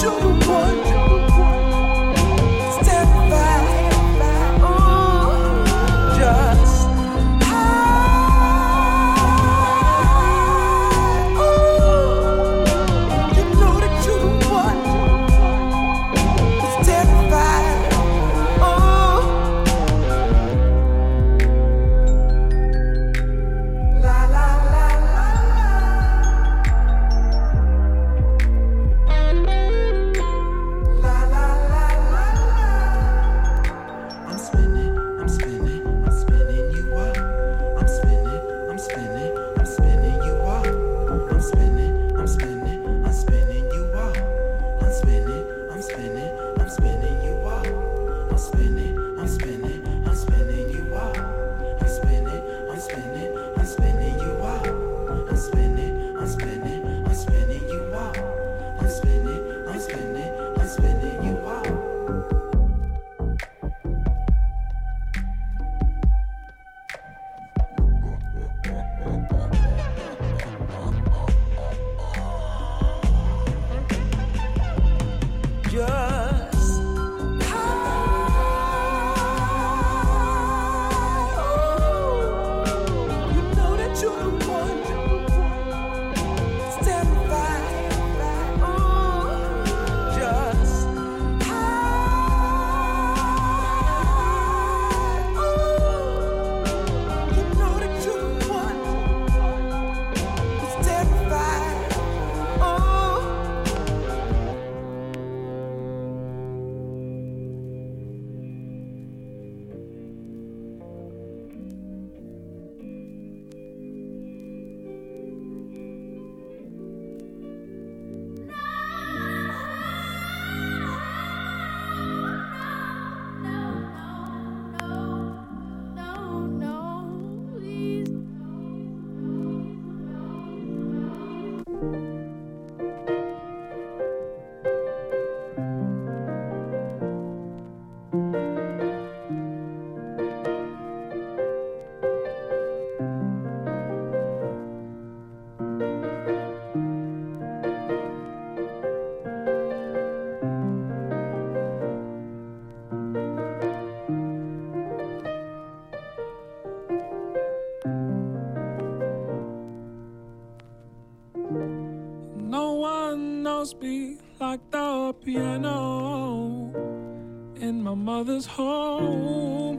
to the one piano in my mother's home.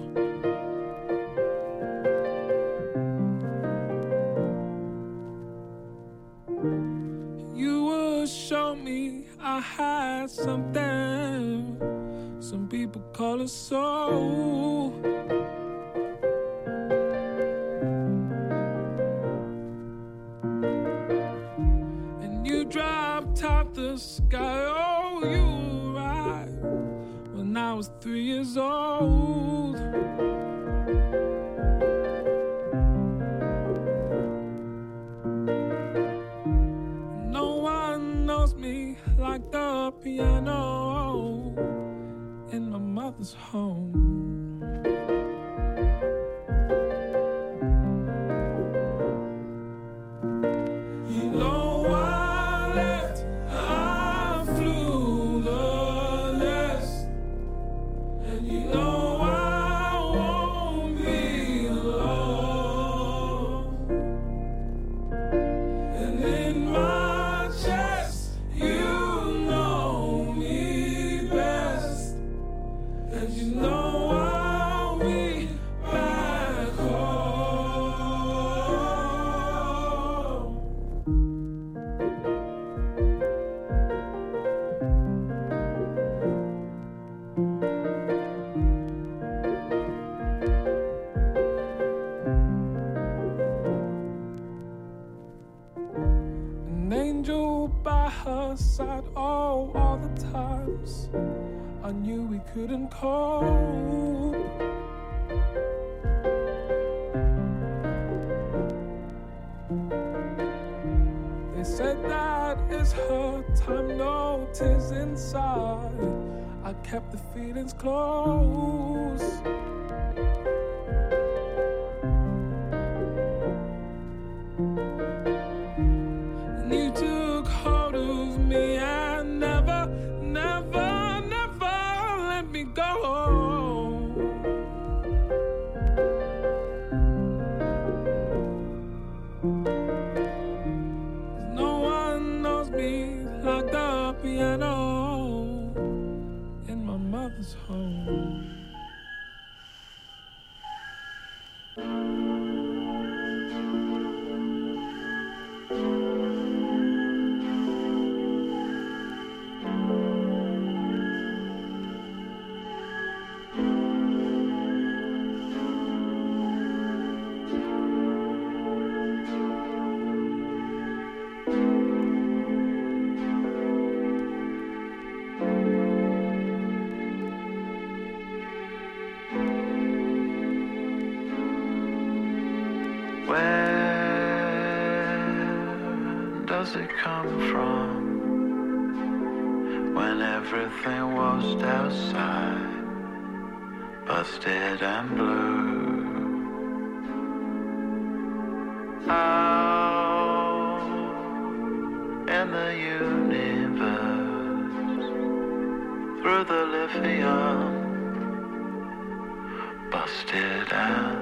You will show me I had something some people call it soul. Mother's home. You know couldn't. They said that is her time, no tears inside. I kept the feelings close. Outside, busted and blue. Out in the universe, through the lithium, busted and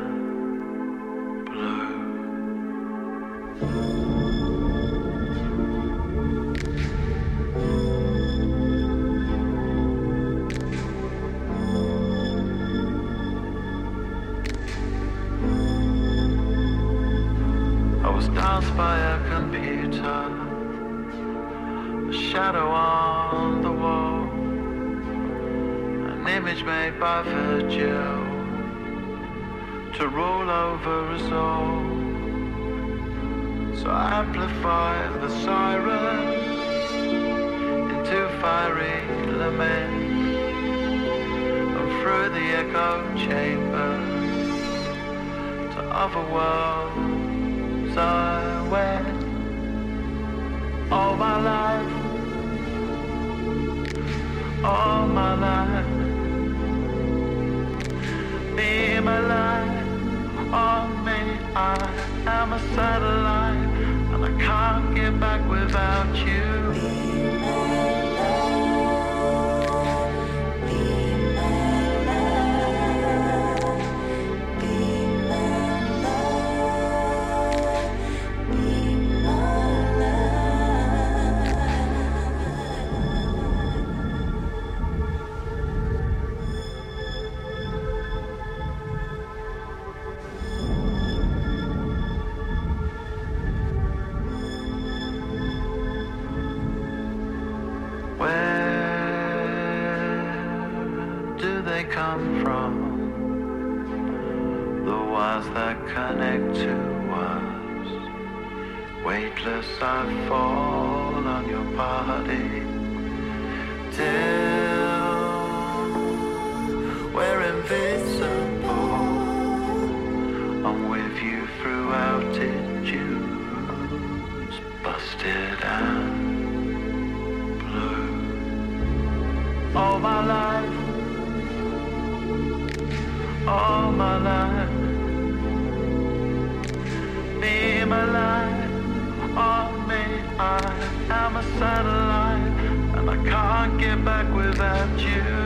was danced by a computer, a shadow on the wall, an image made by Virgil to rule over us all. So I amplify the sirens into fiery laments and through the echo chambers to other worlds All my life, all my life. Be my me, I am a satellite, and I can't get back without you. That connect to us. Weightless, I fall on your body. Till we're invincible. I'm with you through altitudes, busted and blue. All my life, all my life, a satellite, and I can't get back without you.